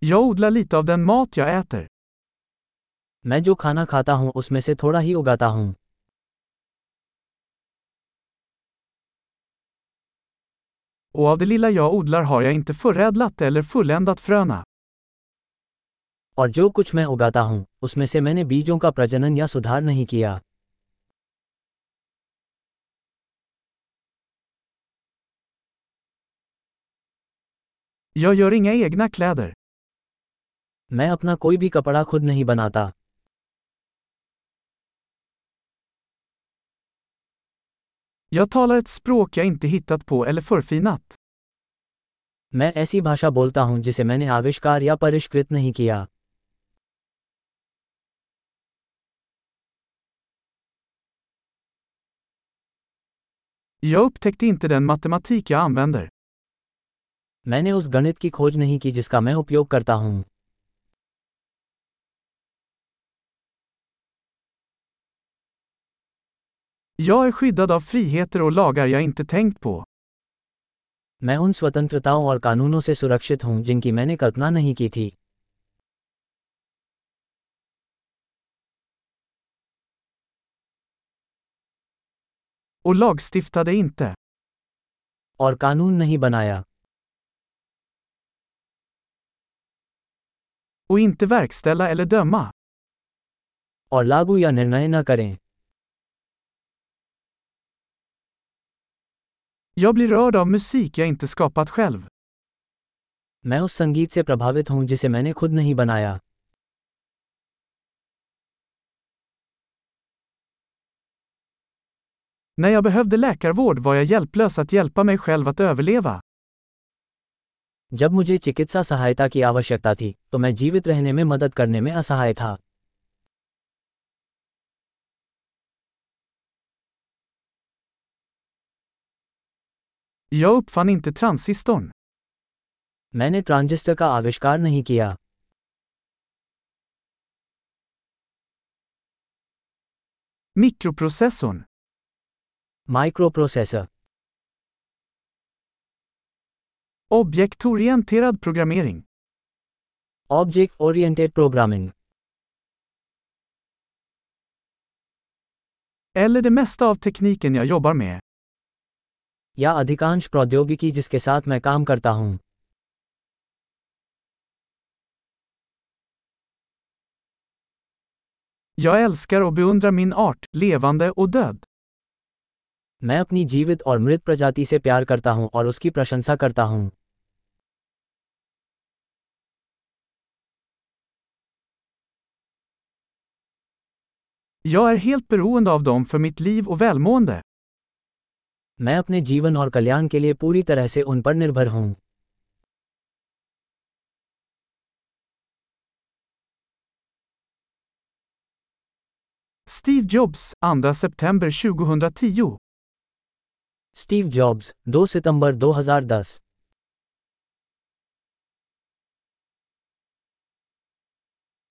Jag odlar lite av den mat jag äter. मैं जो खाना खाता हूँ उसमें से थोड़ा ही उगाता हूँ Och av det lilla jag odlar har jag inte förädlat eller fulländat fröna. और जो कुछ मैं उगाता हूँ उसमें से मैंने बीजों का प्रजनन या सुधार नहीं किया Jag gör inga egna kläder. मैं अपना कोई भी कपड़ा खुद नहीं बनाता Jag talar ett språk jag inte hittat på eller förfinat. मैं ऐसी भाषा बोलता हूँ जिसे मैंने आविष्कार या परिष्कृत नहीं किया Jag upptäckte inte den matematik jag använder. मैंने उस गणित की खोज नहीं की जिसका मैं उपयोग करता हूँ Jag är skyddad av friheter och lagar jag inte tänkt på. मैं उन स्वतंत्रताओं और कानूनों से सुरक्षित हूँ जिनकी मैंने कल्पना नहीं की थी Och lagstiftade inte. और कानून नहीं बनाया Och inte verkställa eller döma. और लागू या निर्णय न करें Jag blir rörd av musik jag inte skapat själv. मैं उस संगीत से प्रभावित हूँ जिसे मैंने खुद नहीं बनाया När jag behövde läkarvård var jag hjälplös att hjälpa mig själv att överleva. जब मुझे चिकित्सा सहायता की आवश्यकता थी तो मैं जीवित रहने में मदद करने में असहाय था Jag uppfann inte transistorn. मैंने ट्रांजिस्टर का आविष्कार नहीं किया Mikroprocessorn. Microprocessor Objektorienterad programmering. Object oriented programming Eller det mesta av tekniken jag jobbar med. या अधिकांश प्रौद्योगिकी जिसके साथ मैं काम करता हूँ Jag älskar och beundrar min art, levande och död. मैं अपनी जीवित और मृत प्रजाति से प्यार करता हूँ और उसकी प्रशंसा करता हूँ Jag är helt beroende av dem för mitt liv och välmående. मैं अपने जीवन और कल्याण के लिए पूरी तरह से उन पर निर्भर हूँ Steve Jobs, 2 september 2010. Steve Jobs 2 सितंबर 2010